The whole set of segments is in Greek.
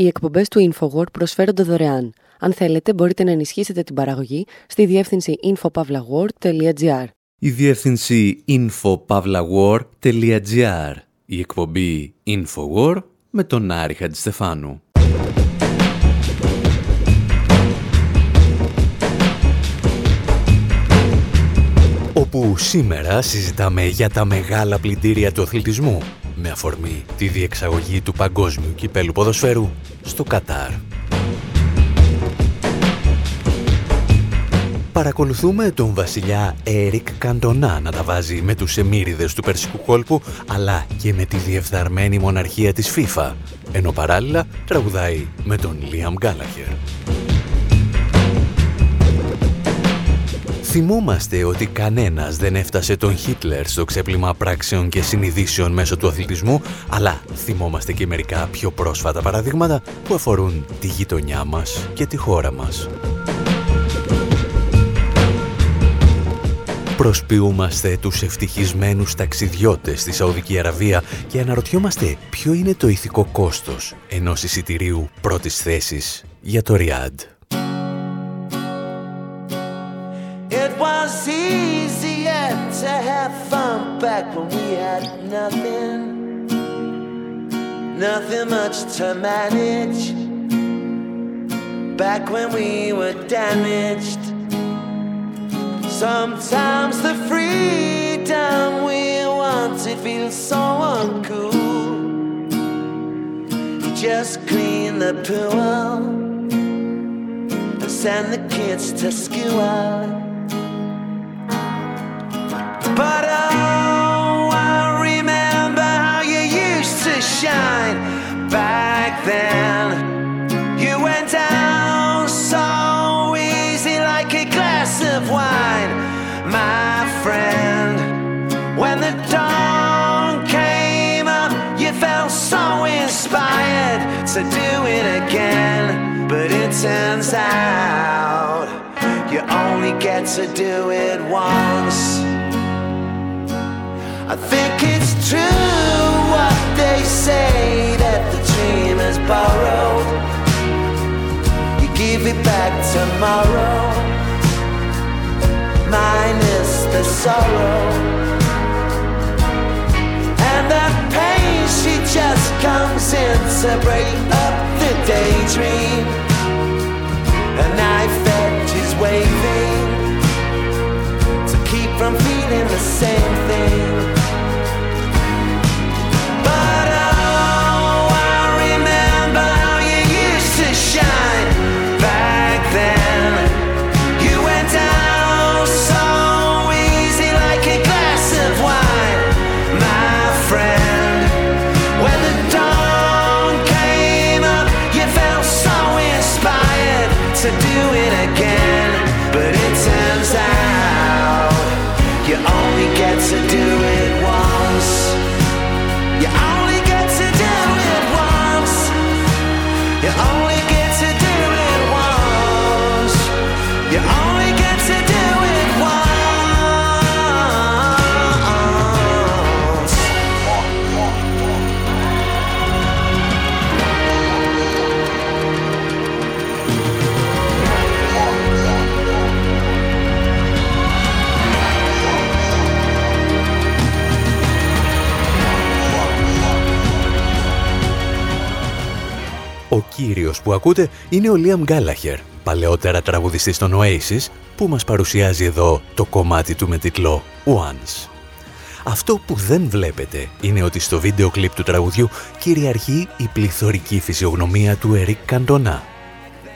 Οι εκπομπές του InfoWord προσφέρονται δωρεάν. Αν θέλετε, μπορείτε να ενισχύσετε την παραγωγή στη διεύθυνση infopavlagor.gr. Η διεύθυνση infopavlagor.gr. Η εκπομπή InfoWord με τον Άρη Χατζηστεφάνου. Όπου σήμερα συζητάμε για τα μεγάλα πλυντήρια του αθλητισμού με αφορμή τη διεξαγωγή του Παγκόσμιου Κυπέλου Ποδοσφαίρου στο Κατάρ. Παρακολουθούμε τον βασιλιά Έρικ Καντονά να τα βάζει με τους εμμύριδες του Περσικού κόλπου αλλά και με τη διεφθαρμένη μοναρχία της FIFA ενώ παράλληλα τραγουδάει με τον Λίαμ Γκάλαχερ. Θυμόμαστε ότι κανένας δεν έφτασε τον Χίτλερ στο ξέπλυμα πράξεων και συνειδήσεων μέσω του αθλητισμού, αλλά θυμόμαστε και μερικά πιο πρόσφατα παραδείγματα που αφορούν τη γειτονιά μας και τη χώρα μας. Προσποιούμαστε τους ευτυχισμένους ταξιδιώτες στη Σαουδική Αραβία και αναρωτιόμαστε ποιο είναι το ηθικό κόστος ενός εισιτηρίου πρώτης θέσης για το Ριάντ. Fun back when we had nothing. Nothing much to manage. Back when we were damaged. Sometimes the freedom we wanted feels so uncool. You just clean the pool and send the kids to school. But oh, I remember how you used to shine back then. You went down so easy like a glass of wine, my friend. When the dawn came up, you felt so inspired to do it again. But it turns out you only get to do it once. I think it's true what they say that the dream is borrowed. You give it back tomorrow, minus the sorrow. And that pain, she just comes in to break up the daydream. A knife edge is waving to keep from feeling the same κύριος που ακούτε είναι ο Λίαμ Γκάλαχερ, παλαιότερα τραγουδιστής των Oasis, που μας παρουσιάζει εδώ το κομμάτι του με τίτλο Once. Αυτό που δεν βλέπετε είναι ότι στο βίντεο κλιπ του τραγουδιού κυριαρχεί η πληθωρική φυσιογνωμία του Ερικ Καντονά.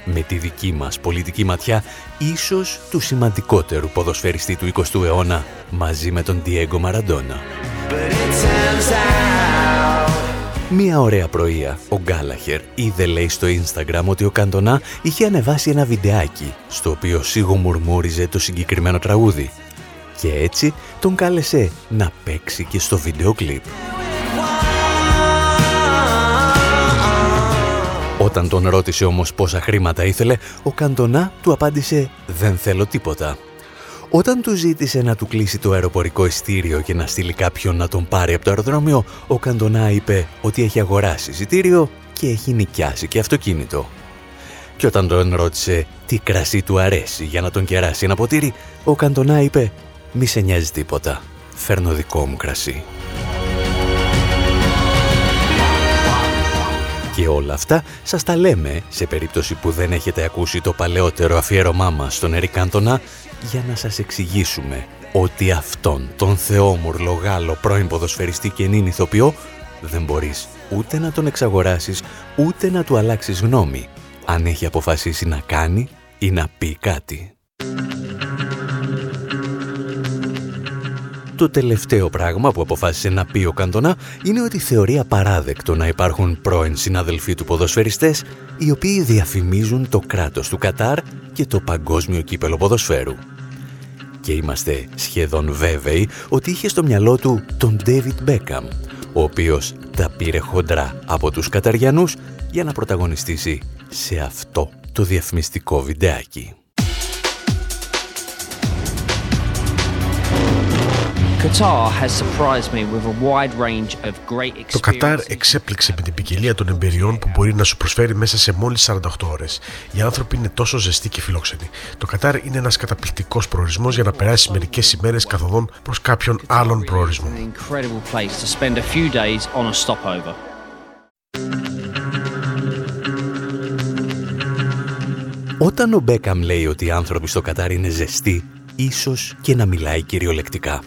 Με τη δική μας πολιτική ματιά, ίσως του σημαντικότερου ποδοσφαιριστή του 20ου αιώνα, μαζί με τον Diego Maradona. Μία ωραία πρωία, ο Γκάλαχερ είδε λέει στο Instagram ότι ο Καντονά είχε ανεβάσει ένα βιντεάκι στο οποίο σιγομουρμούριζε το συγκεκριμένο τραγούδι και έτσι τον κάλεσε να παίξει και στο βίντεο κλιπ. Όταν τον ρώτησε όμως πόσα χρήματα ήθελε, ο Καντονά του απάντησε «Δεν θέλω τίποτα». Όταν του ζήτησε να του κλείσει το αεροπορικό ειστήριο και να στείλει κάποιον να τον πάρει από το αεροδρόμιο, ο Καντονά είπε ότι έχει αγοράσει εισιτήριο και και έχει νοικιάσει και αυτοκίνητο. Και όταν τον ρώτησε τι κρασί του αρέσει για να τον κεράσει ένα ποτήρι, ο Καντονά είπε «Μη σε νοιάζει τίποτα, φέρνω δικό μου κρασί». Και όλα αυτά σας τα λέμε σε περίπτωση που δεν έχετε ακούσει το παλαιότερο αφιέρωμά μας στον Ερικ Καντονά για να σας εξηγήσουμε ότι αυτόν τον θεόμουρλο Γάλλο πρώην ποδοσφαιριστή και νυν ηθοποιό δεν μπορείς ούτε να τον εξαγοράσεις ούτε να του αλλάξεις γνώμη αν έχει αποφασίσει να κάνει ή να πει κάτι. Το τελευταίο πράγμα που αποφάσισε να πει ο Καντονά είναι ότι θεωρεί απαράδεκτο να υπάρχουν πρώην συναδελφοί του ποδοσφαιριστές οι οποίοι διαφημίζουν το κράτος του Κατάρ και το παγκόσμιο κύπελο ποδοσφαίρου. Και είμαστε σχεδόν βέβαιοι ότι είχε στο μυαλό του τον David Beckham, ο οποίος τα πήρε χοντρά από τους Καταριανούς για να πρωταγωνιστήσει σε αυτό το διαφημιστικό βιντεάκι. Το Κατάρ εξέπληξε με την ποικιλία των εμπειριών που μπορεί να σου προσφέρει μέσα σε μόλις 48 ώρες. Οι άνθρωποι είναι τόσο ζεστοί και φιλόξενοι. Το Κατάρ είναι ένας καταπληκτικός προορισμός για να περάσει μερικές ημέρες καθοδόν προς κάποιον άλλον προορισμό. Όταν ο Μπέκαμ λέει ότι οι άνθρωποι στο Κατάρ είναι ζεστοί, ίσως και να μιλάει κυριολεκτικά.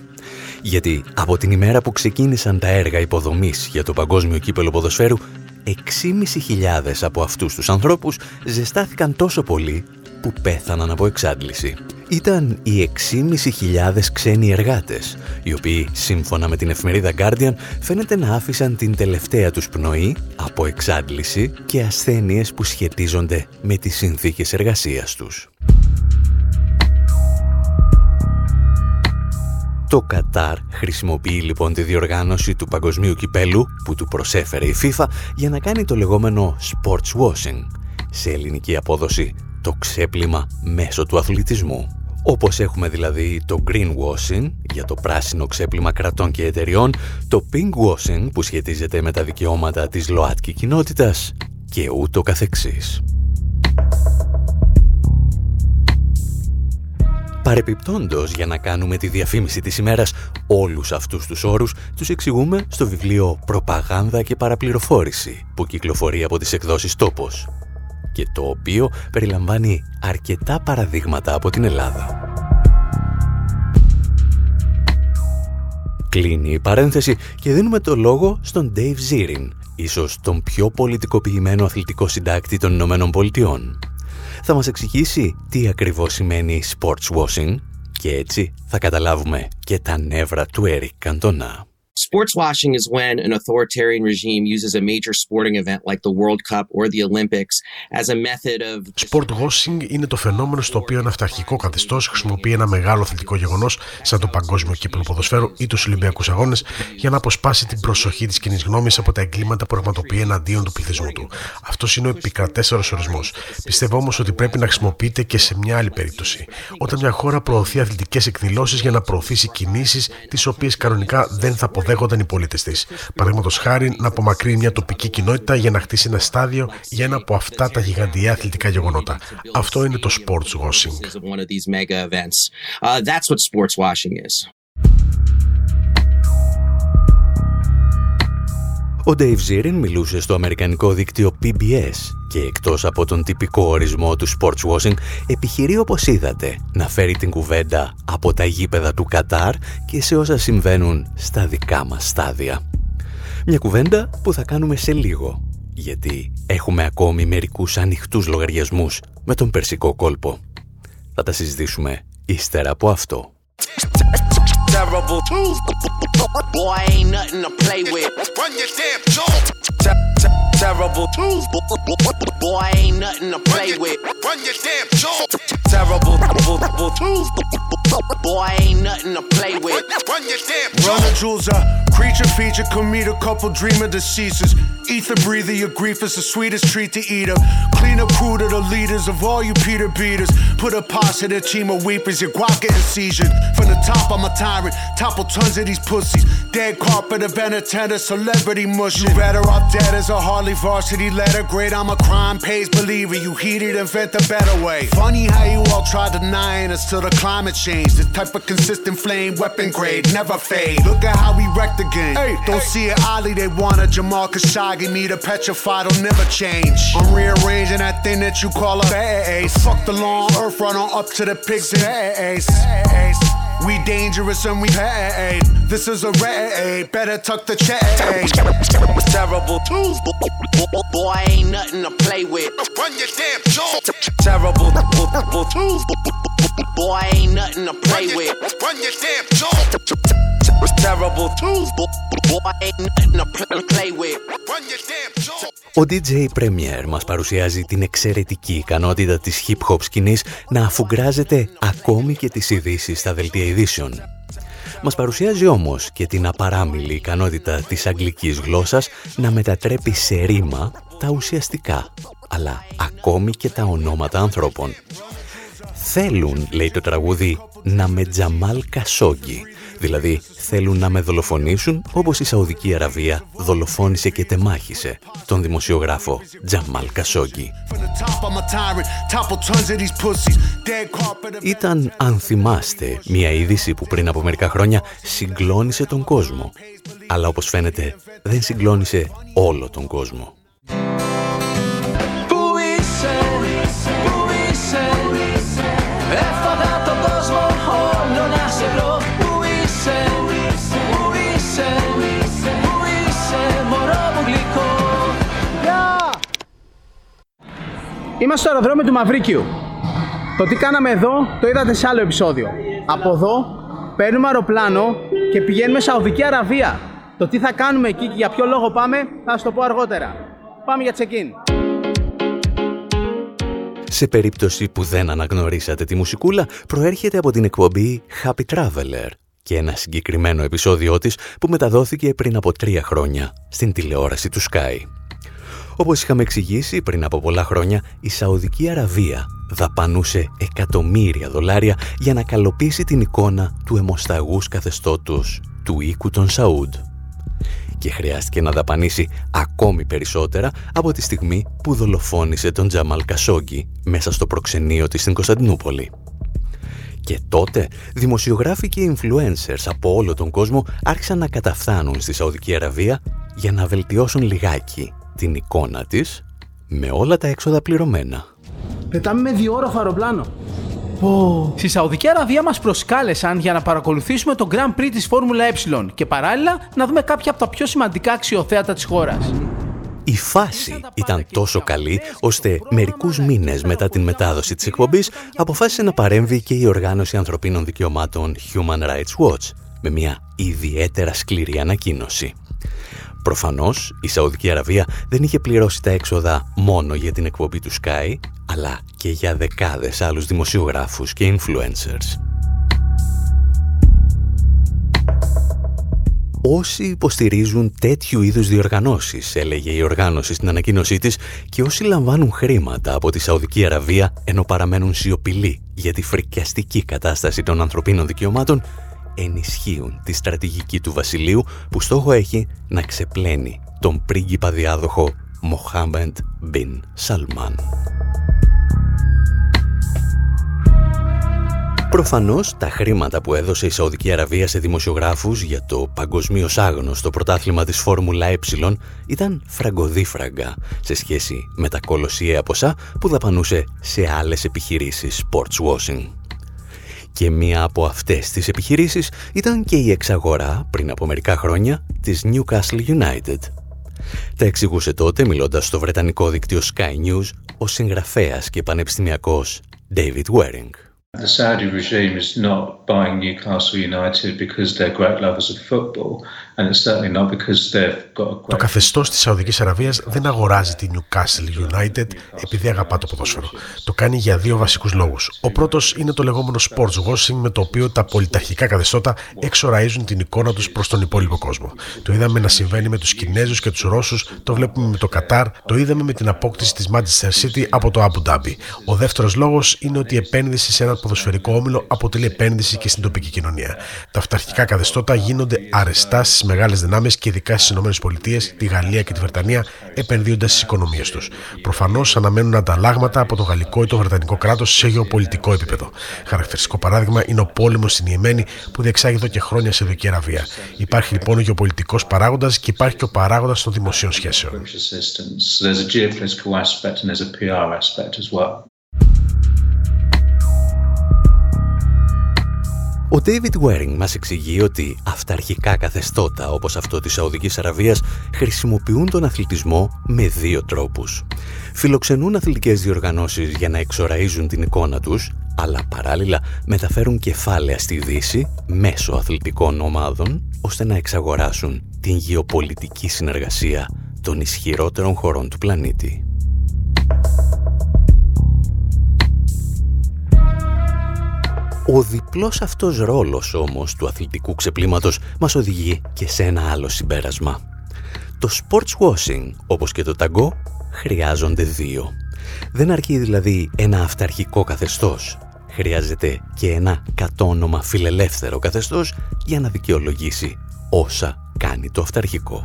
Γιατί από την ημέρα που ξεκίνησαν τα έργα υποδομής για το παγκόσμιο κύπελο ποδοσφαίρου, 6.500 από αυτούς τους ανθρώπους ζεστάθηκαν τόσο πολύ που πέθαναν από εξάντληση. Ήταν οι 6.500 ξένοι εργάτες, οι οποίοι σύμφωνα με την εφημερίδα Guardian φαίνεται να άφησαν την τελευταία τους πνοή από εξάντληση και ασθένειες που σχετίζονται με τις συνθήκες εργασίας τους. Το Κατάρ χρησιμοποιεί λοιπόν τη διοργάνωση του παγκοσμίου κυπέλου που του προσέφερε η FIFA για να κάνει το λεγόμενο sports washing, σε ελληνική απόδοση το ξέπλυμα μέσω του αθλητισμού. Όπως έχουμε δηλαδή το greenwashing για το πράσινο ξέπλυμα κρατών και εταιριών, το pinkwashing που σχετίζεται με τα δικαιώματα της ΛΟΑΤΚΙ κοινότητας και ούτω καθεξής. Παρεπιπτόντος, για να κάνουμε τη διαφήμιση της ημέρας, όλους αυτούς τους όρους τους εξηγούμε στο βιβλίο «Προπαγάνδα και παραπληροφόρηση» που κυκλοφορεί από τις εκδόσεις «Τόπος» και το οποίο περιλαμβάνει αρκετά παραδείγματα από την Ελλάδα. Κλείνει η παρένθεση και δίνουμε το λόγο στον Dave Zirin, ίσως τον πιο πολιτικοποιημένο αθλητικό συντάκτη των Ηνωμένων Πολιτειών θα μας εξηγήσει τι ακριβώς σημαίνει sports washing και έτσι θα καταλάβουμε και τα νεύρα του Eric Καντονά. Sports washing is when an authoritarian regime uses a major sporting event like the World Cup or the Olympics as a method of. Sport washing είναι το φαινόμενο στο οποίο ένα αυταρχικό καθεστώς χρησιμοποιεί ένα μεγάλο αθλητικό γεγονός, σαν το Παγκόσμιο Κύπελο Ποδοσφαίρου ή τους Ολυμπιακούς Αγώνες, για να αποσπάσει την προσοχή της κοινής γνώμης από τα εγκλήματα που πραγματοποιεί εναντίον του πληθυσμού του. Αυτός είναι ο επικρατέστερος ορισμός. Πιστεύω όμως ότι πρέπει να χρησιμοποιείται και σε μια άλλη περίπτωση. Όταν μια χώρα προωθεί αθλητικές εκδηλώσεις για να προωθήσει κινήσεις τις οποίες κανονικά δεν θα αποδέχονται δέχονταν οι πολίτες της. Παραδείγματος χάρη, να απομακρύνει μια τοπική κοινότητα για να χτίσει ένα στάδιο για ένα από αυτά τα γιγαντιά αθλητικά γεγονότα. Αυτό είναι το sports washing. Ο Dave Zirin μιλούσε στο αμερικανικό δίκτυο PBS και εκτός από τον τυπικό ορισμό του sports washing επιχειρεί όπως είδατε να φέρει την κουβέντα από τα γήπεδα του Κατάρ και σε όσα συμβαίνουν στα δικά μας στάδια. Μια κουβέντα που θα κάνουμε σε λίγο γιατί έχουμε ακόμη μερικούς ανοιχτούς λογαριασμούς με τον περσικό κόλπο. Θα τα συζητήσουμε ύστερα από αυτό. Terrible. Boy, ain't nothing to play with. Run your damn jaw. Terrible. Boy, ain't nothing to play with. Run your damn jaw. Terrible. Boy, ain't nothing to play with. Run your damn jaw. Run the jewels up. Creature feature, come meet a couple dreamer deceases. Ether breather, your grief is the sweetest treat to eat up. Clean up crew to the leaders of all you Peter beaters. Put a pause to team of weepers, your guac getting seizure. From the top, I'm a tyrant. Topple tons of these pussies. Dead carpet, a tender celebrity mush. You better off dead as a harlot Poly varsity letter grade, I'm a crime pays believer. You heated, invent a better way. Funny how you all try denying us till the climate change. The type of consistent flame, weapon grade, never fade. Look at how we wrecked the game. Hey, don't see it, Ali, they want a Jamal Khashoggi. Me to petrify, don't never change. I'm rearranging that thing that you call a base. Fuck the long earth, run on up to the pigs and ace. We dangerous and we paid. This is a raid. Better tuck the chain. Terrible tools, boy, ain't nothing to play with. Run your damn jaw. Terrible tools, boy, ain't nothing to play with. Run your damn jaw. Terrible tools, boy, ain't nothing to play with. Run your damn jaw. Ο DJ Premier μας παρουσιάζει την εξαιρετική ικανότητα της hip-hop σκηνής να αφουγκράζεται ακόμη και τις ειδήσει στα δελτία ειδήσεων. Μας παρουσιάζει όμως και την απαράμιλη ικανότητα της αγγλικής γλώσσας να μετατρέπει σε ρήμα τα ουσιαστικά, αλλά ακόμη και τα ονόματα ανθρώπων. Θέλουν, λέει το τραγούδι, να με Τζαμάλ Κασόγκη, Δηλαδή θέλουν να με δολοφονήσουν όπως η Σαουδική Αραβία δολοφόνησε και τεμάχισε τον δημοσιογράφο Τζαμάλ Κασόγκη. Ήταν, αν θυμάστε, μια είδηση που πριν από μερικά χρόνια συγκλώνησε τον κόσμο. Αλλά όπως φαίνεται δεν συγκλώνησε όλο τον κόσμο. Είμαστε στο αεροδρόμιο του Μαυρίκιου. Το τι κάναμε εδώ το είδατε σε άλλο επεισόδιο. Από εδώ παίρνουμε αεροπλάνο και πηγαίνουμε Σαουδική Αραβία. Το τι θα κάνουμε εκεί και για ποιο λόγο πάμε θα σας το πω αργότερα. Πάμε για check-in. Σε περίπτωση που δεν αναγνωρίσατε τη μουσικούλα, προέρχεται από την εκπομπή Happy Traveler και ένα συγκεκριμένο επεισόδιό της που μεταδόθηκε πριν από τρία χρόνια στην τηλεόραση του Sky. Όπως είχαμε εξηγήσει πριν από πολλά χρόνια, η Σαουδική Αραβία δαπανούσε εκατομμύρια δολάρια για να καλοποιήσει την εικόνα του αιμοσταγούς καθεστώτος του οίκου των Σαούντ. Και χρειάστηκε να δαπανίσει ακόμη περισσότερα από τη στιγμή που δολοφόνησε τον Τζαμάλ Κασόγκη μέσα στο προξενείο της στην Κωνσταντινούπολη. Και τότε δημοσιογράφοι και influencers από όλο τον κόσμο άρχισαν να καταφθάνουν στη Σαουδική Αραβία για να βελτιώσουν λιγάκι την εικόνα της με όλα τα έξοδα πληρωμένα. Πετάμε με διόροφο αεροπλάνο. Oh. Στη Σαουδική Αραβία μας προσκάλεσαν για να παρακολουθήσουμε το Grand Prix της Φόρμουλα Ε και παράλληλα να δούμε κάποια από τα πιο σημαντικά αξιοθέατα της χώρας. Η φάση ήταν τόσο καλή, ώστε μερικούς μήνες μετά την μετάδοση της εκπομπής αποφάσισε να παρέμβει και η Οργάνωση Ανθρωπίνων Δικαιωμάτων Human Rights Watch με μια ιδιαίτερα σκληρή ανακοίνωση. Προφανώς, η Σαουδική Αραβία δεν είχε πληρώσει τα έξοδα μόνο για την εκπομπή του Sky, αλλά και για δεκάδες άλλους δημοσιογράφους και influencers. Όσοι υποστηρίζουν τέτοιου είδους διοργανώσεις, έλεγε η οργάνωση στην ανακοίνωσή της, και όσοι λαμβάνουν χρήματα από τη Σαουδική Αραβία ενώ παραμένουν σιωπηλοί για τη φρικιαστική κατάσταση των ανθρωπίνων δικαιωμάτων, ενισχύουν τη στρατηγική του βασιλείου που στόχο έχει να ξεπλένει τον πρίγκιπα διάδοχο Μοχάμεντ Μπιν Σαλμάν. Προφανώς τα χρήματα που έδωσε η Σαουδική Αραβία σε δημοσιογράφους για το παγκοσμίως άγνωστο πρωτάθλημα της Φόρμουλα Ε ήταν φραγκοδίφραγκα σε σχέση με τα κολοσιαία ποσά που δαπανούσε σε άλλες επιχειρήσεις sports washing. Και μία από αυτές τις επιχειρήσεις ήταν και η εξαγορά πριν από μερικά χρόνια της Newcastle United. Τα εξηγούσε τότε μιλώντας στο βρετανικό δίκτυο Sky News ο συγγραφέας και πανεπιστημιακός David Waring. The Saudi regime is not buying Newcastle United because they're great lovers of football. Το καθεστώς της Σαουδικής Αραβίας δεν αγοράζει τη Newcastle United επειδή αγαπά το ποδόσφαιρο. Το κάνει για δύο βασικούς λόγους. Ο πρώτος είναι το λεγόμενο sports washing με το οποίο τα πολιταρχικά καθεστώτα εξοραίζουν την εικόνα τους προς τον υπόλοιπο κόσμο. Το είδαμε να συμβαίνει με τους Κινέζους και τους Ρώσους, το βλέπουμε με το Κατάρ, το είδαμε με την απόκτηση της Manchester City από το Abu Dhabi. Ο δεύτερος λόγος είναι ότι η επένδυση σε ένα ποδοσφαιρικό όμιλο αποτελεί επένδυση και στην τοπική κοινωνία. Τα αυταρχικά καθεστώτα γίνονται αρεστά στις μεγάλες δυνάμεις και ειδικά στις ΗΠΑ, τη Γαλλία και τη Βρετανία επενδύοντας στις οικονομίες τους. Προφανώς αναμένουν ανταλλάγματα από το γαλλικό ή το βρετανικό κράτος σε γεωπολιτικό επίπεδο. Χαρακτηριστικό παράδειγμα είναι ο πόλεμος στην Ιεμένη που διεξάγει εδώ και χρόνια σε Δική Αραβία. Υπάρχει λοιπόν ο γεωπολιτικός παράγοντας και υπάρχει και ο παράγοντας των δημοσίων σχέσεων. Ο David Waring μας εξηγεί ότι αυταρχικά καθεστώτα όπως αυτό της Σαουδικής Αραβίας χρησιμοποιούν τον αθλητισμό με δύο τρόπους. Φιλοξενούν αθλητικές διοργανώσεις για να εξοραίζουν την εικόνα τους, αλλά παράλληλα μεταφέρουν κεφάλαια στη Δύση μέσω αθλητικών ομάδων, ώστε να εξαγοράσουν την γεωπολιτική συνεργασία των ισχυρότερων χωρών του πλανήτη. Ο διπλός αυτός ρόλος όμως του αθλητικού ξεπλήματος μας οδηγεί και σε ένα άλλο συμπέρασμα. Το sports washing, όπως και το ταγκό, χρειάζονται δύο. Δεν αρκεί δηλαδή ένα αυταρχικό καθεστώς. Χρειάζεται και ένα κατόνομα φιλελεύθερο καθεστώς για να δικαιολογήσει όσα κάνει το αυταρχικό.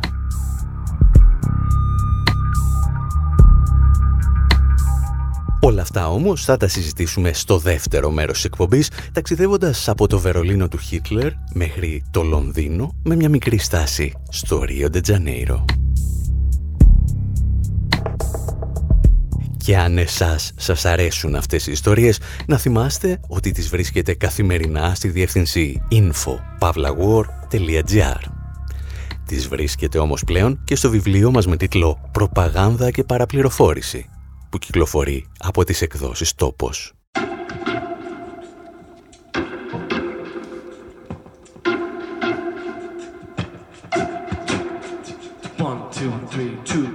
Όλα αυτά όμως θα τα συζητήσουμε στο δεύτερο μέρος της εκπομπής, ταξιδεύοντας από το Βερολίνο του Χίτλερ μέχρι το Λονδίνο με μια μικρή στάση στο Ρίο Ντετζανέιρο. Και αν εσάς σας αρέσουν αυτές οι ιστορίες, να θυμάστε ότι τις βρίσκετε καθημερινά στη διεύθυνση info.pavlawar.gr Τις βρίσκετε όμως πλέον και στο βιβλίο μας με τίτλο «Προπαγάνδα και παραπληροφόρηση» που κυκλοφορεί από τις εκδόσεις «Τόπος». One, two, three, two.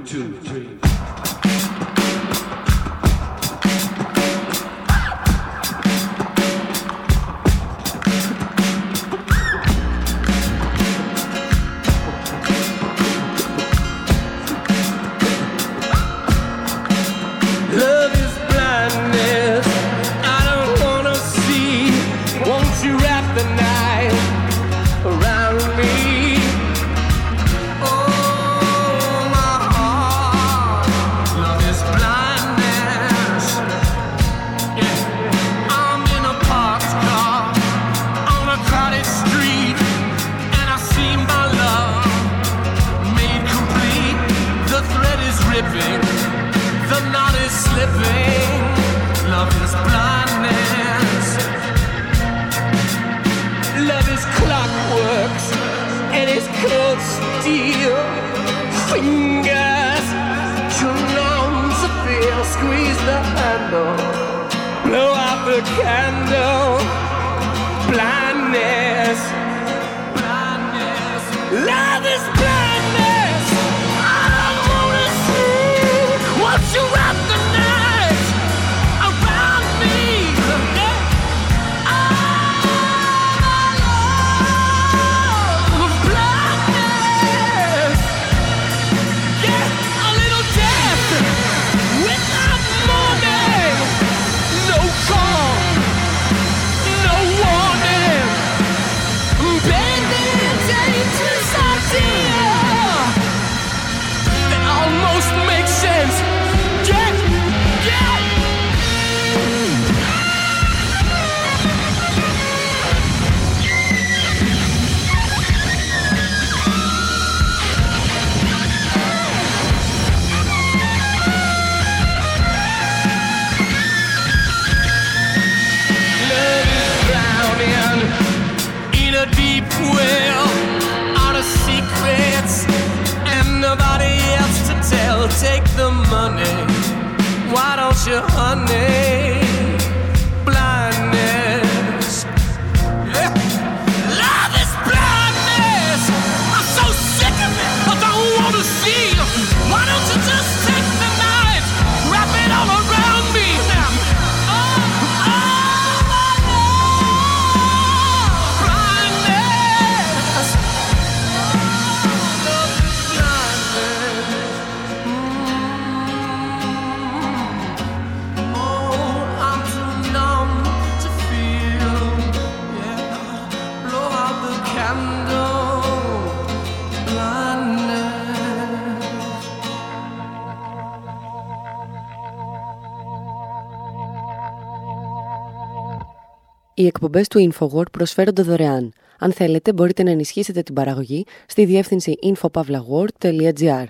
Οι εκπομπές του InfoWord προσφέρονται δωρεάν. Αν θέλετε, μπορείτε να ενισχύσετε την παραγωγή στη διεύθυνση infopavlagor.gr.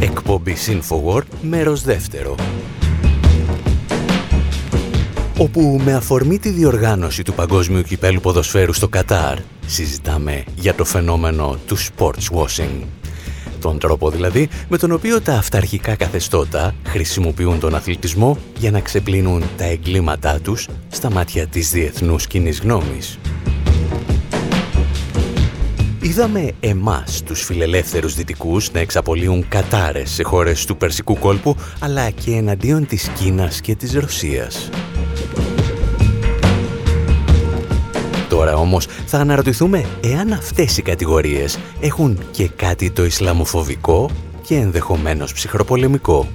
Εκπομπή InfoWord, μέρος δεύτερο. Όπου με αφορμή τη διοργάνωση του Παγκόσμιου Κυπέλου Ποδοσφαίρου στο Κατάρ, συζητάμε για το φαινόμενο του sports washing. Τον τρόπο δηλαδή με τον οποίο τα αυταρχικά καθεστώτα χρησιμοποιούν τον αθλητισμό για να ξεπλύνουν τα εγκλήματά τους στα μάτια της διεθνούς κοινής γνώμης. Είδαμε εμάς, τους φιλελεύθερους δυτικούς, να εξαπολύουν κατάρες σε χώρες του Περσικού κόλπου, αλλά και εναντίον της Κίνας και της Ρωσίας. Τώρα όμως θα αναρωτηθούμε εάν αυτές οι κατηγορίες έχουν και κάτι το Ισλαμοφοβικό και ενδεχομένως ψυχροπολεμικό.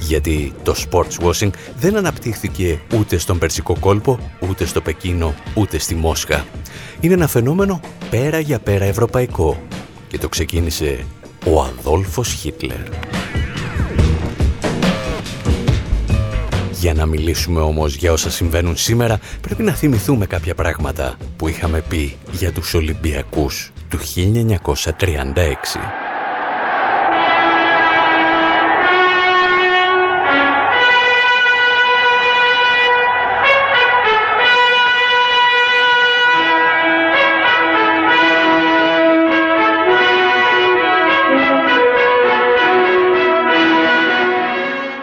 Γιατί το sports washing δεν αναπτύχθηκε ούτε στον Περσικό κόλπο, ούτε στο Πεκίνο, ούτε στη Μόσχα. Είναι ένα φαινόμενο πέρα για πέρα ευρωπαϊκό και το ξεκίνησε ο Αδόλφος Χίτλερ. Για να μιλήσουμε όμως για όσα συμβαίνουν σήμερα, πρέπει να θυμηθούμε κάποια πράγματα που είχαμε πει για τους Ολυμπιακούς του 1936.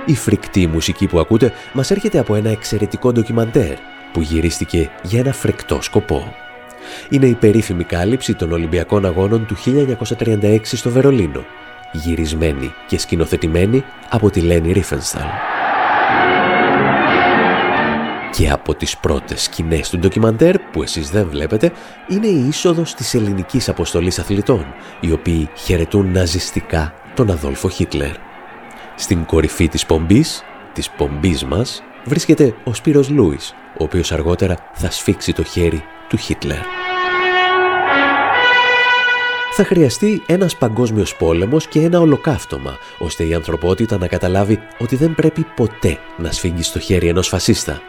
Η φρικτή μουσική που ακούτε μας έρχεται από ένα εξαιρετικό ντοκιμαντέρ που γυρίστηκε για ένα φρικτό σκοπό. Είναι η περίφημη κάλυψη των Ολυμπιακών Αγώνων του 1936 στο Βερολίνο, γυρισμένη και σκηνοθετημένη από τη Λένι Ρίφενσταλ. Και από τις πρώτες σκηνές του ντοκιμαντέρ που εσείς δεν βλέπετε είναι η είσοδος της ελληνικής αποστολής αθλητών, οι οποίοι χαιρετούν ναζιστικά τον Αδόλφο Χίτλερ. Στην κορυφή της πομπής, της πομπής μας, βρίσκεται ο Σπύρος Λούις, ο οποίος αργότερα θα σφίξει το χέρι του Χίτλερ. Θα χρειαστεί ένας παγκόσμιος πόλεμος και ένα ολοκαύτωμα, ώστε η ανθρωπότητα να καταλάβει ότι δεν πρέπει ποτέ να σφίγγει στο χέρι ενός φασίστα.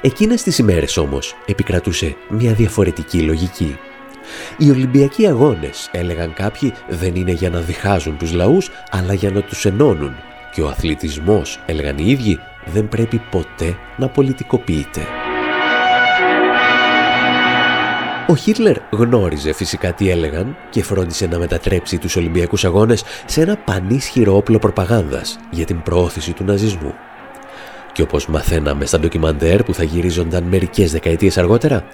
Εκείνες τις ημέρες όμως επικρατούσε μια διαφορετική λογική. Οι Ολυμπιακοί αγώνες, έλεγαν κάποιοι, δεν είναι για να διχάζουν τους λαούς, αλλά για να τους ενώνουν. Και ο αθλητισμός, έλεγαν οι ίδιοι, δεν πρέπει ποτέ να πολιτικοποιείται. Ο Χίτλερ γνώριζε φυσικά τι έλεγαν και φρόντισε να μετατρέψει τους Ολυμπιακούς Αγώνες σε ένα πανίσχυρο όπλο προπαγάνδας για την προώθηση του ναζισμού. Και όπως μαθαίναμε στα ντοκιμαντέρ που θα γυρίζονταν μερικές δεκαετίες αργότερα,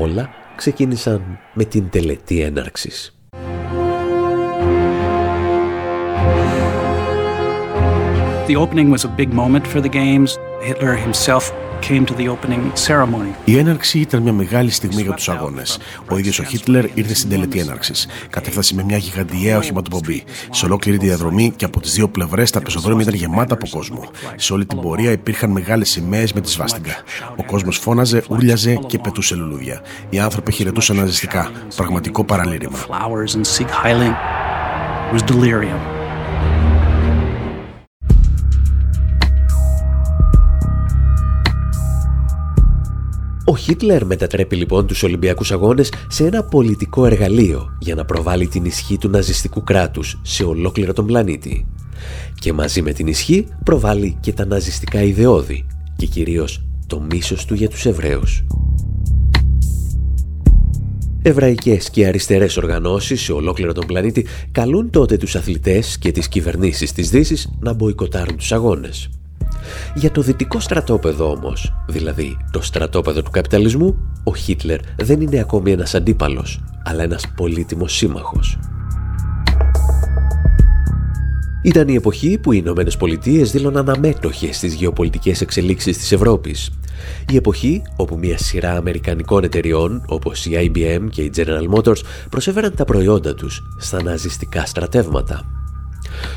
όλα ξεκίνησαν με την τελετή έναρξης. The opening was a big moment for the games. Hitler himself came to the opening ceremony. Η έναρξη ήταν μια μεγάλη στιγμή για τους αγώνες. Ο ίδιος ο Χίτλερ ήρθε στην τελετή έναρξης. Κατέφτασε με μια γιγαντιαία οχηματοπομπή. Σε ολόκληρη τη διαδρομή και από τις δύο πλευρές τα πεζοδρόμια ήταν γεμάτα από κόσμο. Σε όλη την πορεία υπήρχαν μεγάλες σημαίες με τη σβάστιγκα. Ο κόσμος φώναζε, ούρλιαζε και πετούσε λουλούδια. Οι άνθρωποι χαιρετούσαν ναζιστικά. Πραγματικό παραλήρημα. Flowers and Sieg Heiling was delirium. Ο Χίτλερ μετατρέπει λοιπόν τους Ολυμπιακούς Αγώνες σε ένα πολιτικό εργαλείο για να προβάλλει την ισχύ του ναζιστικού κράτους σε ολόκληρο τον πλανήτη. Και μαζί με την ισχύ προβάλλει και τα ναζιστικά ιδεώδη και κυρίως το μίσος του για τους Εβραίους. Εβραϊκές και αριστερές οργανώσεις σε ολόκληρο τον πλανήτη καλούν τότε τους αθλητές και τις κυβερνήσεις της Δύσης να μποϊκοτάρουν τους αγώνες. Για το δυτικό στρατόπεδο όμως, δηλαδή το στρατόπεδο του καπιταλισμού, ο Χίτλερ δεν είναι ακόμη ένας αντίπαλος, αλλά ένας πολύτιμος σύμμαχος. Ήταν η εποχή που οι Ηνωμένες Πολιτείες δήλωναν αμέτωχες στις γεωπολιτικές εξελίξεις της Ευρώπης. Η εποχή όπου μια σειρά αμερικανικών εταιριών όπως η IBM και η General Motors προσέφεραν τα προϊόντα τους στα ναζιστικά στρατεύματα.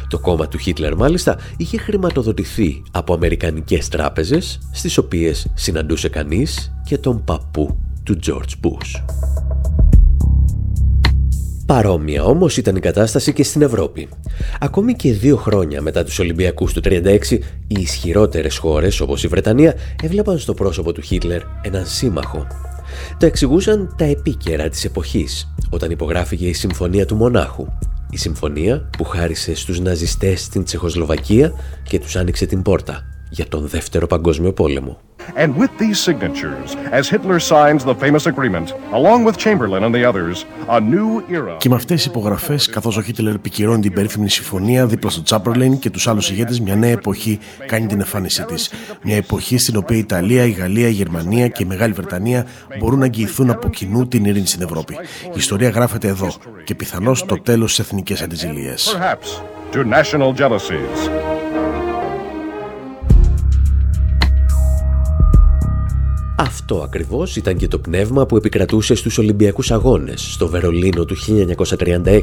Το κόμμα του Χίτλερ μάλιστα είχε χρηματοδοτηθεί από αμερικανικές τράπεζες στις οποίες συναντούσε κανείς και τον παππού του George Bush. Παρόμοια όμως ήταν η κατάσταση και στην Ευρώπη. Ακόμη και δύο χρόνια μετά τους Ολυμπιακούς του 1936, οι ισχυρότερες χώρες όπως η Βρετανία έβλεπαν στο πρόσωπο του Χίτλερ έναν σύμμαχο. Το εξηγούσαν τα επίκαιρα της εποχής, όταν υπογράφηκε η Συμφωνία του Μονάχου. Η συμφωνία που χάρισε στους ναζιστές στην Τσεχοσλοβακία και τους άνοιξε την πόρτα για τον Δεύτερο Παγκόσμιο Πόλεμο. And with these signatures, as Hitler signs the famous agreement, along with Chamberlain and the others, a new era. Και με αυτές τις υπογραφές, καθώς ο Χίτλερ επικυρώνει την περίφημη συμφωνία δίπλα στο Τσάπερλιν και τους άλλους ηγέτες, μια νέα εποχή κάνει την εμφάνισή της. Μια εποχή στην οποία η Ιταλία, η Γαλλία, η Γερμανία και η Μεγάλη Βρετανία μπορούν να εγγυηθούν από κοινού την ειρήνη στην Ευρώπη. Η ιστορία γράφεται εδώ και πιθανώς το τέλος της εθνικής αντιζηλίας. Αυτό ακριβώς ήταν και το πνεύμα που επικρατούσε στους Ολυμπιακούς Αγώνες στο Βερολίνο του 1936.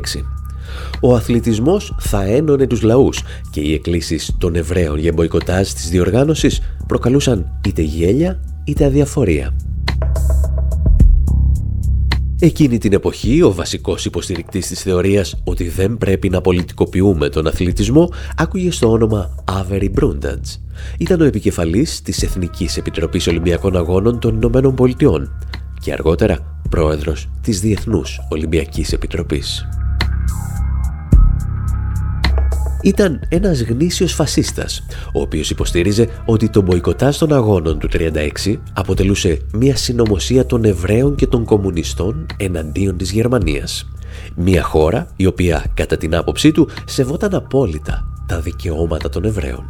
Ο αθλητισμός θα ένωνε τους λαούς και οι εκκλήσεις των Εβραίων για μποϊκοτάζ της διοργάνωσης προκαλούσαν είτε γέλια είτε αδιαφορία. Εκείνη την εποχή, ο βασικός υποστηρικτής της θεωρίας ότι δεν πρέπει να πολιτικοποιούμε τον αθλητισμό άκουγε στο όνομα Avery Brundage. Ήταν ο επικεφαλής της Εθνικής Επιτροπής Ολυμπιακών Αγώνων των Ηνωμένων Πολιτειών και αργότερα πρόεδρος της Διεθνούς Ολυμπιακής Επιτροπής. Ήταν ένας γνήσιος φασίστας, ο οποίος υποστήριζε ότι το μποϊκοτάζ των αγώνων του 36 αποτελούσε μια συνωμοσία των Εβραίων και των κομμουνιστών εναντίον της Γερμανίας. Μια χώρα η οποία κατά την άποψή του σεβόταν απόλυτα τα δικαιώματα των Εβραίων.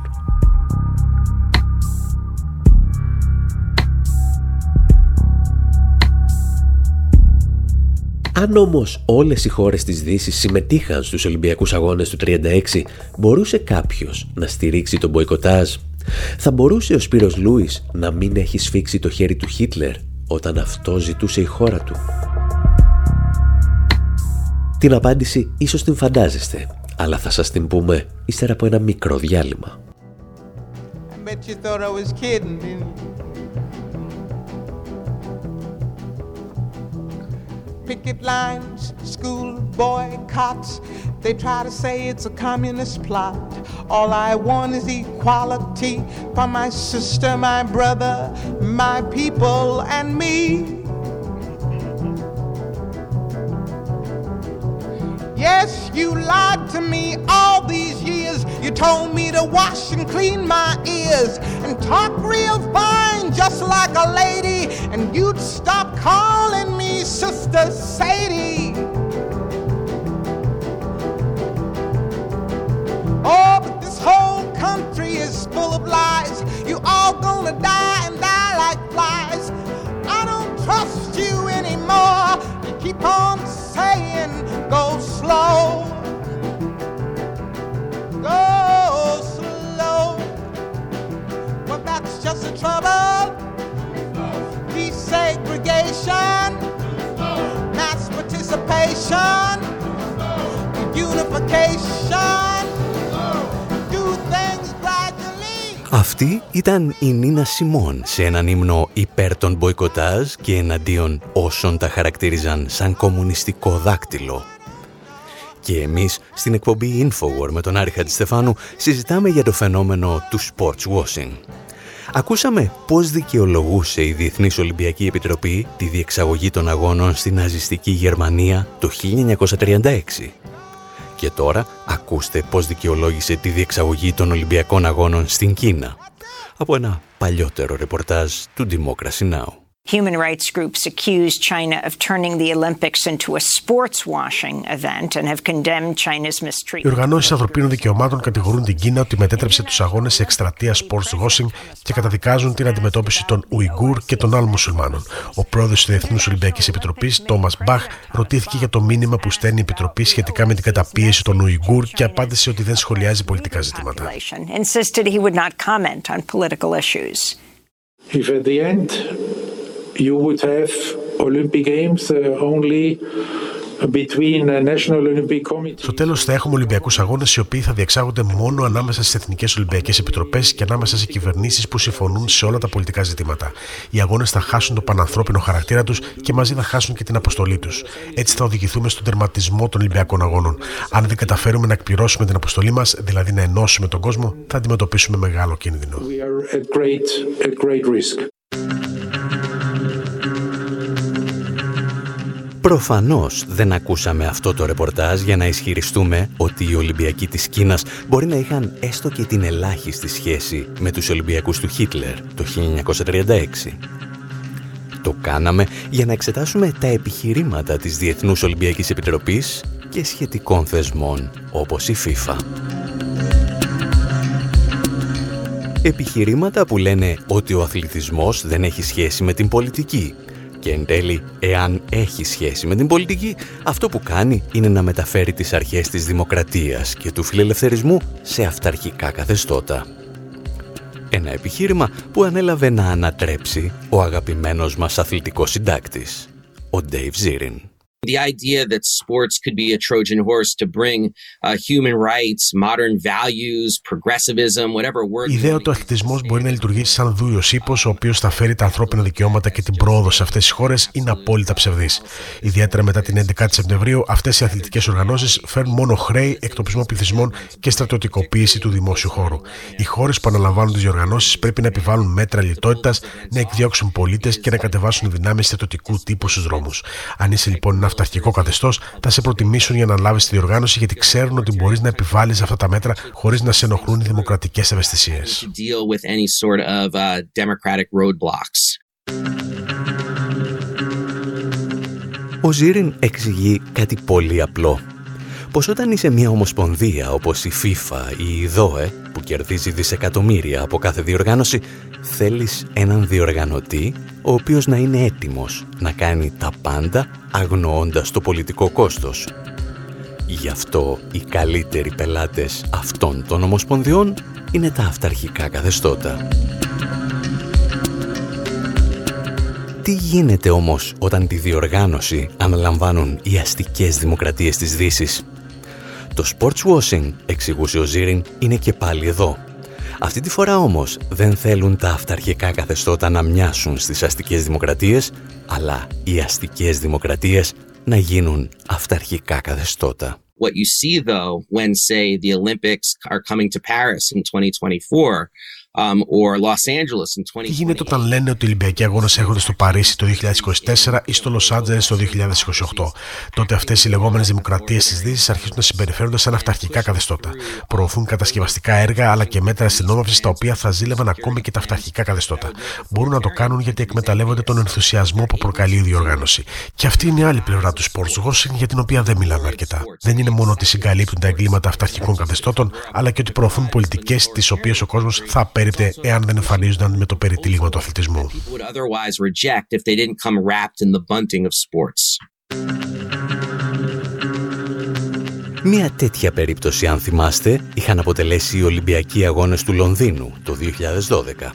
Αν όμως όλες οι χώρες της Δύσης συμμετείχαν στους Ολυμπιακούς Αγώνες του 36, μπορούσε κάποιος να στηρίξει τον μποϊκοτάζ; Θα μπορούσε ο Σπύρος Λούις να μην έχει σφίξει το χέρι του Χίτλερ όταν αυτό ζητούσε η χώρα του; Την απάντηση ίσως την φαντάζεστε, αλλά θα σας την πούμε ύστερα από ένα μικρό διάλειμμα. Picket lines, school boycotts. They try to say it's a communist plot. All I want is equality for my sister, my brother, my people, and me. Yes, you lied to me all these years. You told me to wash and clean my ears and talk real fine, just like a lady. And you'd stop calling Sister Sadie. Oh, but this whole country is full of lies. You all gonna die and die like flies. I don't trust you anymore. You keep on saying go slow. Go slow. Well, that's just the trouble. Desegregation, mass participation, unification. Do things gradually. Αυτή ήταν η Νίνα Σιμών σε έναν ύμνο υπέρ των μποϊκοτάζ και εναντίον όσων τα χαρακτήριζαν σαν κομμουνιστικό δάκτυλο. Και εμείς στην εκπομπή Infowar με τον Άρη Χατζηστεφάνου συζητάμε για το φαινόμενο του sports washing. Ακούσαμε πώς δικαιολογούσε η Διεθνής Ολυμπιακή Επιτροπή τη διεξαγωγή των αγώνων στην ναζιστική Γερμανία το 1936. Και τώρα ακούστε πώς δικαιολόγησε τη διεξαγωγή των Ολυμπιακών Αγώνων στην Κίνα από ένα παλιότερο ρεπορτάζ του Democracy Now! Human rights groups accuse China of turning the Olympics into a sports washing event and have condemned China's Οι mistreatment. οργανώσεις ανθρωπίνων δικαιωμάτων κατηγορούν την Κίνα ότι μετέτρεψε τους αγώνες σε εκστρατείας sports washing και καταδικάζουν την αντιμετώπιση των Ουιγκούρ και των άλλων μουσουλμάνων. Ο πρόεδρος της Διεθνούς Ολυμπιακής Επιτροπής, Τόμας Μπαχ, ρωτήθηκε για το μήνυμα που στέλνει η Επιτροπή σχετικά με την καταπίεση των Ουιγκούρ και απάντησε ότι δεν σχολιάζει πολιτικά ζητήματα. Insisted he would not comment on political issues. If at the end you would have Olympic Games uh, only Στο τέλος θα έχουμε Ολυμπιακούς Αγώνες οι οποίοι θα διεξάγονται μόνο ανάμεσα στις Εθνικές Ολυμπιακές Επιτροπές και ανάμεσα σε κυβερνήσεις που συμφωνούν σε όλα τα πολιτικά ζητήματα. Οι αγώνες θα χάσουν το πανανθρώπινο χαρακτήρα τους και μαζί θα χάσουν και την αποστολή τους. Έτσι θα οδηγηθούμε στον τερματισμό των Ολυμπιακών Αγώνων. Αν δεν καταφέρουμε να εκπληρώσουμε την αποστολή μας, δηλαδή να ενώσουμε τον κόσμο, θα αντιμετωπίσουμε μεγάλο κίνδυνο. Προφανώς δεν ακούσαμε αυτό το ρεπορτάζ για να ισχυριστούμε ότι οι Ολυμπιακοί της Κίνας μπορεί να είχαν έστω και την ελάχιστη σχέση με τους Ολυμπιακούς του Χίτλερ το 1936. Το κάναμε για να εξετάσουμε τα επιχειρήματα της Διεθνούς Ολυμπιακής Επιτροπής και σχετικών θεσμών όπως η FIFA. Επιχειρήματα που λένε ότι ο αθλητισμός δεν έχει σχέση με την πολιτική και εν τέλει, εάν έχει σχέση με την πολιτική, αυτό που κάνει είναι να μεταφέρει τις αρχές της δημοκρατίας και του φιλελευθερισμού σε αυταρχικά καθεστώτα. Ένα επιχείρημα που ανέλαβε να ανατρέψει ο αγαπημένος μας αθλητικός συντάκτης, ο Dave Zirin. The idea that sports could be a Trojan horse to bring uh, human rights, modern values, progressivism, whatever word. Η ιδέα ότι ο αθλητισμός μπορεί να λειτουργήσει σαν δούριο ύπος, ο οποίος θα φέρει τα ανθρώπινα δικαιώματα και την πρόοδο σε αυτές τις χώρες, είναι απόλυτα ψευδής. Ιδιαίτερα μετά την 11η Σεπτεμβρίου, αυτές οι αθλητικές οργανώσεις φέρνουν μόνο χρέη, εκτοπισμό πληθυσμών και στρατιωτικοποίηση του δημόσιου χώρου. Οι χώρες που αναλαμβάνουν τι διοργανώσει πρέπει να επιβάλλουν μέτρα λιτότητας, να εκδιώξουν πολίτες και να κατεβάσουν δυνάμεις στρατιωτικού τύπου στους δρόμους. Αν είσαι λοιπόν ένα αυταρχικό καθεστώς, θα σε προτιμήσουν για να λάβεις τη διοργάνωση γιατί ξέρουν ότι μπορείς να επιβάλλεις αυτά τα μέτρα χωρίς να σε ενοχλούν οι δημοκρατικές ευαισθησίες. Ο Ζήριν εξηγεί κάτι πολύ απλό. Πως όταν είσαι μια ομοσπονδία όπως η FIFA ή η ΔΟΕ που κερδίζει δισεκατομμύρια από κάθε διοργάνωση θέλεις έναν διοργανωτή ο οποίος να είναι έτοιμος να κάνει τα πάντα αγνοώντας το πολιτικό κόστος. Γι' αυτό οι καλύτεροι πελάτες αυτών των ομοσπονδιών είναι τα αυταρχικά καθεστώτα. Τι γίνεται όμως όταν τη διοργάνωση αναλαμβάνουν οι αστικές δημοκρατίες της Δύσης; Το sports washing, εξηγούσε ο Ζήριν, είναι και πάλι εδώ αυτή τη φορά όμως δεν θέλουν τα αυταρχικά καθεστώτα να μοιάσουν στις αστικές δημοκρατίες, αλλά οι αστικές δημοκρατίες να γίνουν αυταρχικά καθεστώτα. What you see though when say the Olympics are coming to Paris in 2024 Um, Τι γίνεται όταν λένε ότι οι Ολυμπιακοί Αγώνες έρχονται στο Παρίσι το 2024 ή στο Λο Άντζελε το 2028. Τότε αυτές οι λεγόμενες δημοκρατίες της Δύσης αρχίζουν να συμπεριφέρονται σαν αυταρχικά καθεστώτα. Προωθούν κατασκευαστικά έργα αλλά και μέτρα αστυνόμευσης τα οποία θα ζήλευαν ακόμη και τα αυταρχικά καθεστώτα. Μπορούν να το κάνουν γιατί εκμεταλλεύονται τον ενθουσιασμό που προκαλεί η διοργάνωση. Και αυτή είναι η άλλη πλευρά του sports washing για την οποία δεν μιλάμε αρκετά. Δεν είναι μόνο ότι συγκαλύπτουν τα εγκλήματα αυταρχικών καθεστώτων, αλλά και ότι προωθούν πολιτικές τις οποίες ο κόσμος θα απέρριπτε εάν δεν εμφανίζονταν με το περιτύλιγμα του αθλητισμού. Μία τέτοια περίπτωση, αν θυμάστε, είχαν αποτελέσει οι Ολυμπιακοί Αγώνες του Λονδίνου το 2012.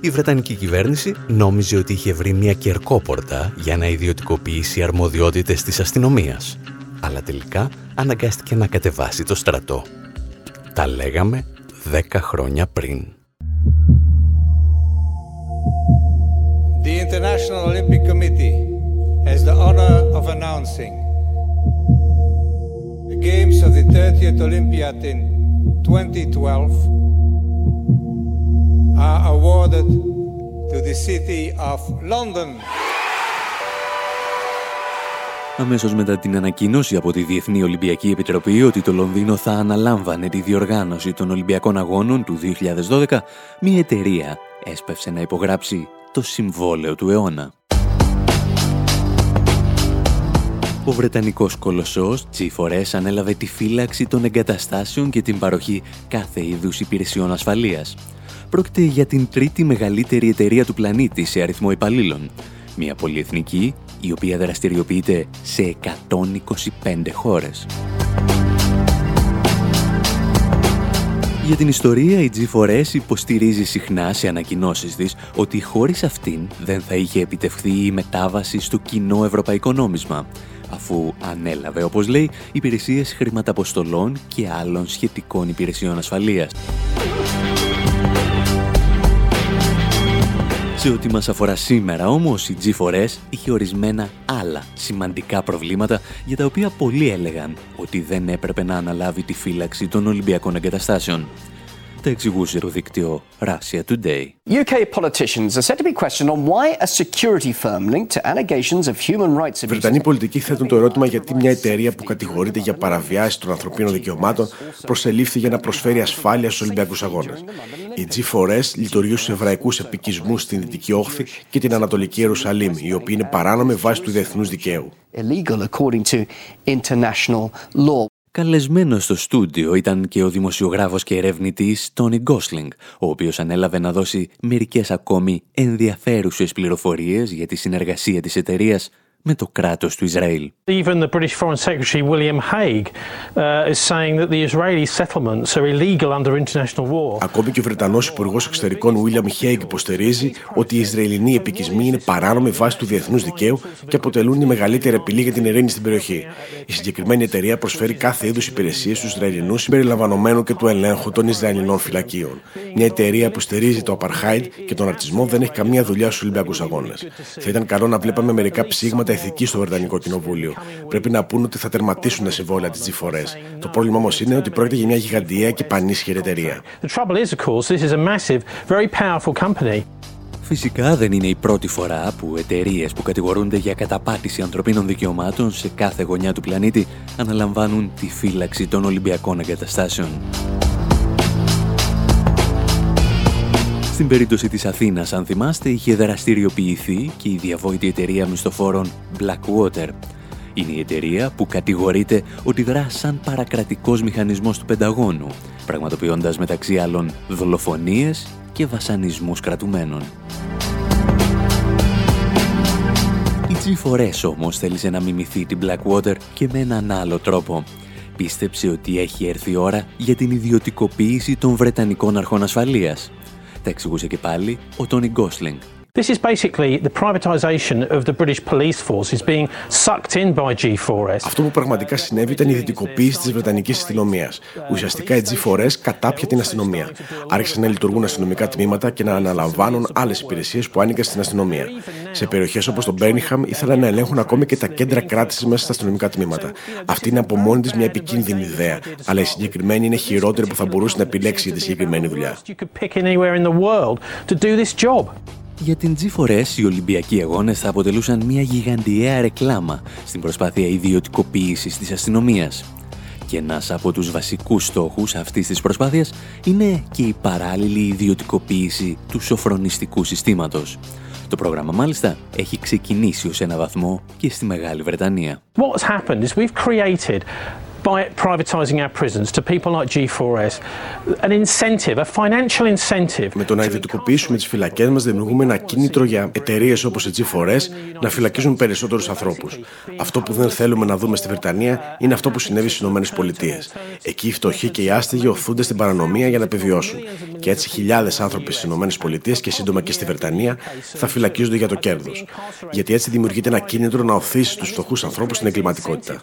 Η Βρετανική κυβέρνηση νόμιζε ότι είχε βρει μια κερκόπορτα για να ιδιωτικοποιήσει αρμοδιότητες της αστυνομίας. Αλλά τελικά αναγκάστηκε να κατεβάσει το στρατό. Τα λέγαμε δέκα χρόνια πριν. The International Olympic Committee has the honor of announcing the Games of the 30th Olympiad in 2012 are awarded to the city of London. Αμέσως μετά την ανακοίνωση από τη Διεθνή Ολυμπιακή Επιτροπή ότι το Λονδίνο θα αναλάμβανε τη διοργάνωση των Ολυμπιακών Αγώνων του 2012, μια εταιρεία έσπευσε να υπογράψει το συμβόλαιο του αιώνα. Ο Βρετανικός κολοσσός G4S ανέλαβε τη φύλαξη των εγκαταστάσεων και την παροχή κάθε είδους υπηρεσιών ασφαλείας. Πρόκειται για την τρίτη μεγαλύτερη εταιρεία του πλανήτη σε αριθμό υπαλλήλων. Μια πολυεθνική η οποία δραστηριοποιείται σε 125 χώρες. Για την ιστορία, η G4S υποστηρίζει συχνά σε ανακοινώσεις της ότι χωρίς αυτήν δεν θα είχε επιτευχθεί η μετάβαση στο κοινό ευρωπαϊκό νόμισμα, αφού ανέλαβε, όπως λέει, υπηρεσίες χρηματαποστολών και άλλων σχετικών υπηρεσιών ασφαλείας. Σε ό,τι μας αφορά σήμερα όμως η G4S είχε ορισμένα άλλα σημαντικά προβλήματα για τα οποία πολλοί έλεγαν ότι δεν έπρεπε να αναλάβει τη φύλαξη των Ολυμπιακών εγκαταστάσεων. Τα εξηγούσε το δίκτυο Russia Today. UK politicians are said to be questioned on why a security firm linked to allegations of human rights Βρετανοί πολιτικοί θέτουν το ερώτημα γιατί μια εταιρεία που κατηγορείται για παραβιάσεις των ανθρωπίνων δικαιωμάτων προσελήφθη για να προσφέρει ασφάλεια στους Ολυμπιακούς Αγώνες. Η G4S λειτουργεί στους εβραϊκούς επικισμούς στην Δυτική Όχθη και την Ανατολική Ιερουσαλήμ, οι οποίοι είναι παράνομοι βάσει του διεθνούς δικαίου. Illegal according to international law. Καλεσμένος στο στούντιο ήταν και ο δημοσιογράφος και ερευνητής Τόνι Γκόσλινγκ, ο οποίος ανέλαβε να δώσει μερικές ακόμη ενδιαφέρουσες πληροφορίες για τη συνεργασία της εταιρείας με το κράτος του Ισραήλ. Even the British Foreign Secretary William Hague uh, is saying that the Israeli settlements are illegal under international law. Ακόμη και ο Βρετανός Υπουργός Εξωτερικών William Hague υποστηρίζει ότι οι Ισραηλινοί επικισμοί είναι παράνομοι βάσει του διεθνούς δικαίου και αποτελούν η μεγαλύτερη απειλή για την ειρήνη στην περιοχή. Η συγκεκριμένη εταιρεία προσφέρει κάθε είδους υπηρεσίες στους Ισραηλινούς συμπεριλαμβανομένου και του ελέγχου των Ισραηλινών φυλακίων. Μια εταιρεία που στηρίζει το Απαρχάιντ και τον ρατσισμό δεν έχει καμία δουλειά στους Ολυμπιακούς Αγώνες. Θα ήταν καλό να βλέπαμε μερικά ψήγματα ηθική στο Βρετανικό Κοινοβούλιο. Πρέπει να πούν ότι θα τερματίσουν τα συμβόλαια της G4S. Το πρόβλημα όμως είναι ότι πρόκειται για μια γιγαντιαία και πανίσχυρη εταιρεία. The trouble is, of course, this is a massive, very powerful company. Φυσικά δεν είναι η πρώτη φορά που εταιρείες που κατηγορούνται για καταπάτηση ανθρωπίνων δικαιωμάτων σε κάθε γωνιά του πλανήτη αναλαμβάνουν τη φύλαξη των Ολυμπιακών εγκαταστάσεων. Στην περίπτωση της Αθήνας, αν θυμάστε, είχε δραστηριοποιηθεί και η διαβόητη εταιρεία μισθοφόρων Blackwater. Είναι η εταιρεία που κατηγορείται ότι δρά σαν παρακρατικός μηχανισμός του Πενταγώνου, πραγματοποιώντας μεταξύ άλλων δολοφονίες και βασανισμούς κρατουμένων. Η G4S όμως θέλησε να μιμηθεί την Blackwater και με έναν άλλο τρόπο. Πίστεψε ότι έχει έρθει η ώρα για την ιδιωτικοποίηση των Βρετανικών αρχών ασφαλείας. Τα εξηγούσε και πάλι ο Τόνι Γκόσλινγκ. This is basically the privatization of the British police force is being sucked in by G4S. Αυτό που πραγματικά συνέβη ήταν η δυτικοποίηση της Βρετανικής αστυνομίας. Ουσιαστικά η G4S κατάπια την αστυνομία. Άρχισαν να λειτουργούν αστυνομικά τμήματα και να αναλαμβάνουν άλλες υπηρεσίες που άνοιγαν στην αστυνομία. Σε περιοχές όπως το Μπέρνιχαμ ήθελαν να ελέγχουν ακόμη και τα κέντρα κράτησης μέσα στα αστυνομικά τμήματα. Αυτή είναι από μόνη της μια επικίνδυνη ιδέα, αλλά η συγκεκριμένη είναι χειρότερη που θα μπορούσε να επιλέξει για τη συγκεκριμένη δουλειά. You could pick anywhere in the world to do this job. Για την G4S οι Ολυμπιακοί Αγώνες θα αποτελούσαν μια γιγαντιαία ρεκλάμα στην προσπάθεια ιδιωτικοποίησης της αστυνομίας. Και ένας από τους βασικούς στόχους αυτής της προσπάθειας είναι και η παράλληλη ιδιωτικοποίηση του σοφρονιστικού συστήματος. Το πρόγραμμα μάλιστα έχει ξεκινήσει ως ένα βαθμό και στη Μεγάλη Βρετανία. What's happened is we've created by privatizing our prisons to people like G4S an incentive, a financial incentive. Με το να ιδιωτικοποιήσουμε τις φυλακές μας, δημιουργούμε ένα κίνητρο για εταιρείες όπως η G4S να φυλακίζουν περισσότερους ανθρώπους. Αυτό που δεν θέλουμε να δούμε στη Βρετανία είναι αυτό που συνέβη στις ΗΠΑ. Εκεί οι φτωχοί και οι άστιγοι οθούνται στην παρανομία για να επιβιώσουν. Και έτσι χιλιάδες άνθρωποι στις ΗΠΑ και σύντομα και στη Βρετανία θα φυλακίζονται για το κέρδος. Γιατί έτσι δημιουργείται ένα κίνητρο να οθήσει τους φτωχούς ανθρώπους στην εγκληματικότητα.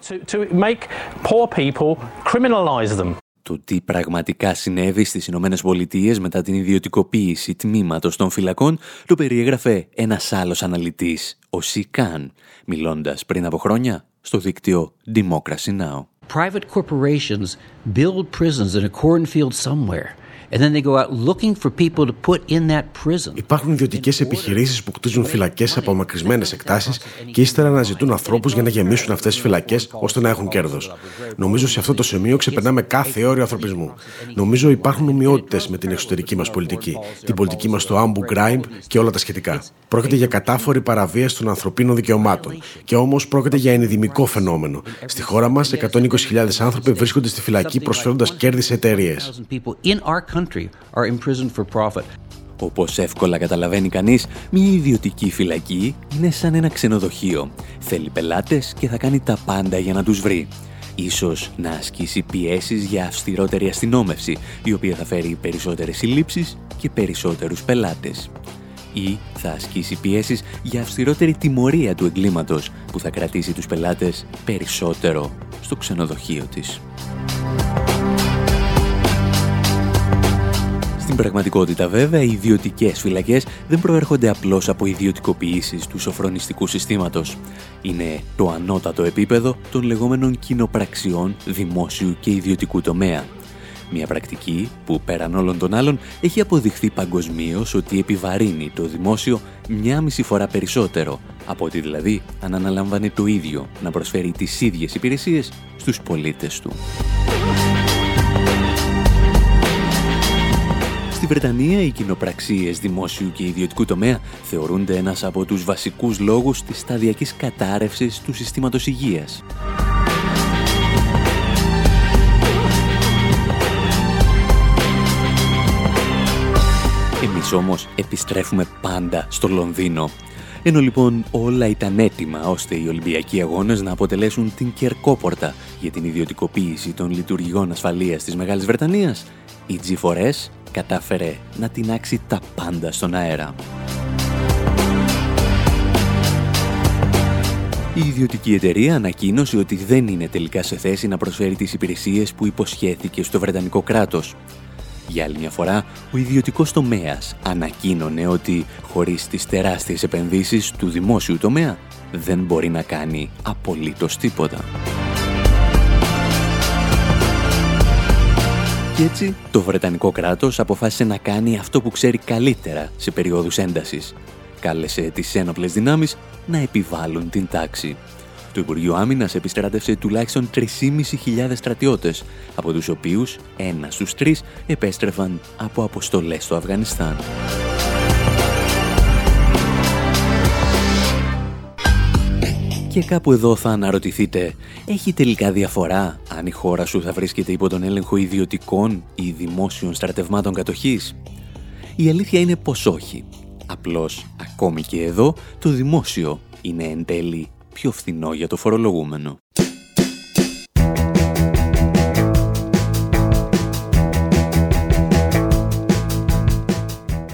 To, to make poor people criminalize them. Το τι πραγματικά συνέβη στις Ηνωμένες Πολιτείες μετά την ιδιωτικοποίηση τμήματος των φυλακών το περιέγραφε ένας άλλος αναλυτής, ο Σικάν, μιλώντας πριν από χρόνια στο δίκτυο Democracy Now! Private corporations build prisons in a cornfield somewhere. And then they go out looking for people to put in that prison. Υπάρχουν ιδιωτικές επιχειρήσεις που κτίζουν φυλακές σε απομακρυσμένε εκτάσεις και ύστερα αναζητούν ανθρώπους για να γεμίσουν αυτές τις φυλακές ώστε να έχουν κέρδος. Νομίζω σε αυτό το σημείο ξεπερνάμε κάθε όριο ανθρωπισμού. Νομίζω υπάρχουν ομοιότητε με την εξωτερική μας πολιτική, την πολιτική μας στο Abu Ghraib και όλα τα σχετικά. Πρόκειται για κατάφορη παραβίαση των ανθρωπίνων δικαιωμάτων. Και όμως πρόκειται για ενδυμικό φαινόμενο. Στη χώρα μας, 120.000 άνθρωποι βρίσκονται στη φυλακή προσφέροντας κέρδη σε εταιρείες. Country are imprisoned for profit. Όπως εύκολα καταλαβαίνει κανείς, μια ιδιωτική φυλακή είναι σαν ένα ξενοδοχείο. Θέλει πελάτες και θα κάνει τα πάντα για να τους βρει. Ίσως να ασκήσει πιέσεις για αυστηρότερη αστυνόμευση, η οποία θα φέρει περισσότερες συλλήψεις και περισσότερους πελάτες. ή θα ασκήσει πιέσεις για αυστηρότερη τιμωρία του εγκλήματος που θα κρατήσει τους πελάτες περισσότερο στο ξενοδοχείο της. Στην πραγματικότητα βέβαια οι ιδιωτικές φυλακές δεν προέρχονται απλώς από ιδιωτικοποιήσεις του σοφρονιστικού συστήματος. Είναι το ανώτατο επίπεδο των λεγόμενων κοινοπραξιών δημόσιου και ιδιωτικού τομέα. Μια πρακτική που πέραν όλων των άλλων έχει αποδειχθεί παγκοσμίως ότι επιβαρύνει το δημόσιο μια μισή φορά περισσότερο από ότι δηλαδή αν αναλάμβανε το ίδιο να προσφέρει τις ίδιες υπηρεσίες στους πολίτες του. Στη Βρετανία, οι κοινοπραξίες δημόσιου και ιδιωτικού τομέα θεωρούνται ένας από τους βασικούς λόγους της σταδιακής κατάρρευσης του συστήματος υγείας. Εμείς όμως επιστρέφουμε πάντα στο Λονδίνο. Ενώ λοιπόν όλα ήταν έτοιμα ώστε οι Ολυμπιακοί Αγώνες να αποτελέσουν την κερκόπορτα για την ιδιωτικοποίηση των λειτουργικών ασφαλείας της Μεγάλης Βρετανίας, η G4S κατάφερε να τεινάξει τα πάντα στον αέρα. Η ιδιωτική εταιρεία ανακοίνωσε ότι δεν είναι τελικά σε θέση να προσφέρει τις υπηρεσίες που υποσχέθηκε στο Βρετανικό κράτος. Για άλλη μια φορά, ο ιδιωτικός τομέας ανακοίνωνε ότι χωρίς τις τεράστιες επενδύσεις του δημόσιου τομέα δεν μπορεί να κάνει απολύτως τίποτα. Και έτσι το Βρετανικό κράτος αποφάσισε να κάνει αυτό που ξέρει καλύτερα σε περίοδους έντασης. Κάλεσε τις ένοπλες δυνάμεις να επιβάλλουν την τάξη. Το Υπουργείο Άμυνας επιστράτευσε τουλάχιστον 3.500 στρατιώτες, από τους οποίους ένας στους τρεις επέστρεφαν από αποστολές στο Αφγανιστάν. Και κάπου εδώ θα αναρωτηθείτε, έχει τελικά διαφορά αν η χώρα σου θα βρίσκεται υπό τον έλεγχο ιδιωτικών ή δημόσιων στρατευμάτων κατοχής; Η αλήθεια είναι πως όχι. Απλώς, ακόμη και εδώ, το δημόσιο είναι εν τέλει πιο φθηνό για το φορολογούμενο.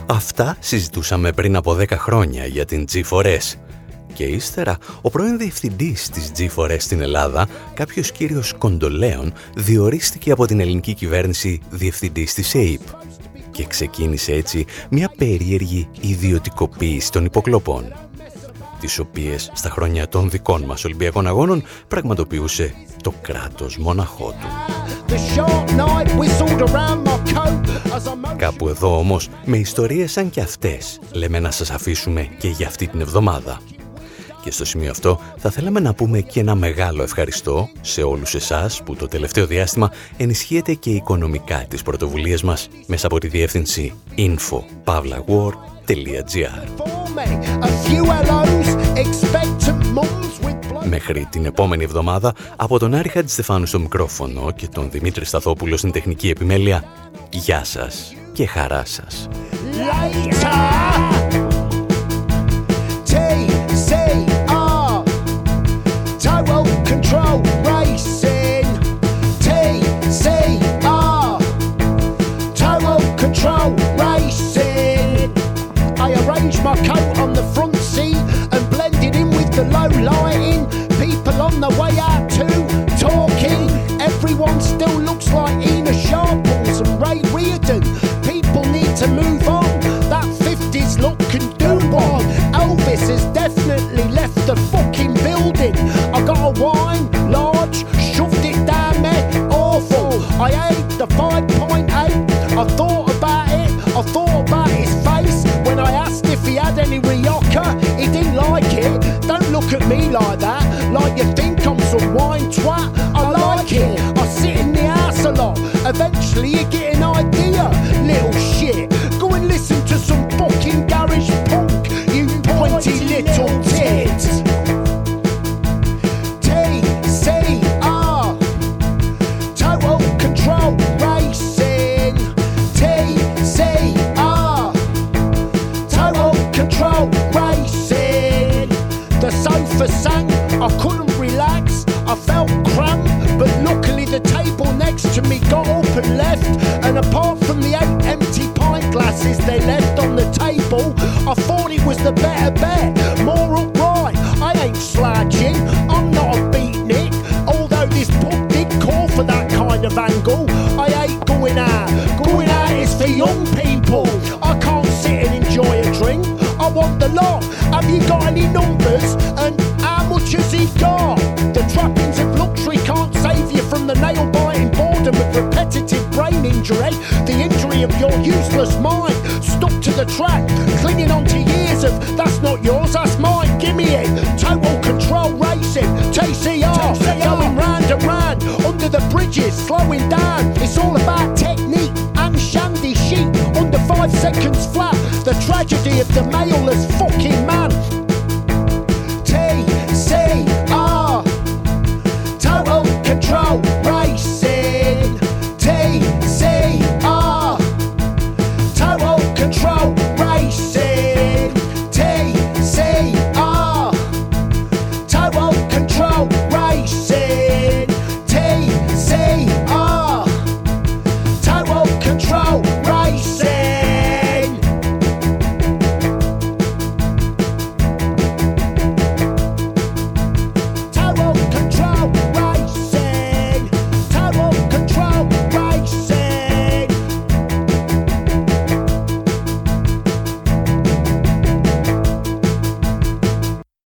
Αυτά συζητούσαμε πριν από 10 χρόνια για την G4S και ύστερα, ο πρώην διευθυντής της G4S στην Ελλάδα, κάποιος κύριος Κοντολέων, διορίστηκε από την ελληνική κυβέρνηση διευθυντής της ΑΕΠ και ξεκίνησε έτσι μια περίεργη ιδιωτικοποίηση των υποκλοπών τις οποίες στα χρόνια των δικών μας Ολυμπιακών Αγώνων πραγματοποιούσε το κράτος μοναχό του. Κάπου εδώ όμως, με ιστορίες σαν και αυτές, λέμε να σας αφήσουμε και για αυτή την εβδομάδα. Και στο σημείο αυτό θα θέλαμε να πούμε και ένα μεγάλο ευχαριστώ σε όλους εσάς που το τελευταίο διάστημα ενισχύετε και οικονομικά τις πρωτοβουλίες μας μέσα από τη διεύθυνση info.pavlawar.gr Μέχρι την επόμενη εβδομάδα από τον Άρη Χατζηστεφάνου στο μικρόφωνο και τον Δημήτρη Σταθόπουλο στην τεχνική επιμέλεια Γεια σας και χαρά σας. I of angle, I ain't going out. Going out is for young people. I can't sit and enjoy a drink. I want the lot. Have you got any numbers? Bridges, slowing down. It's all about technique and shandy sheet under five seconds flat. The tragedy of the maleless fucking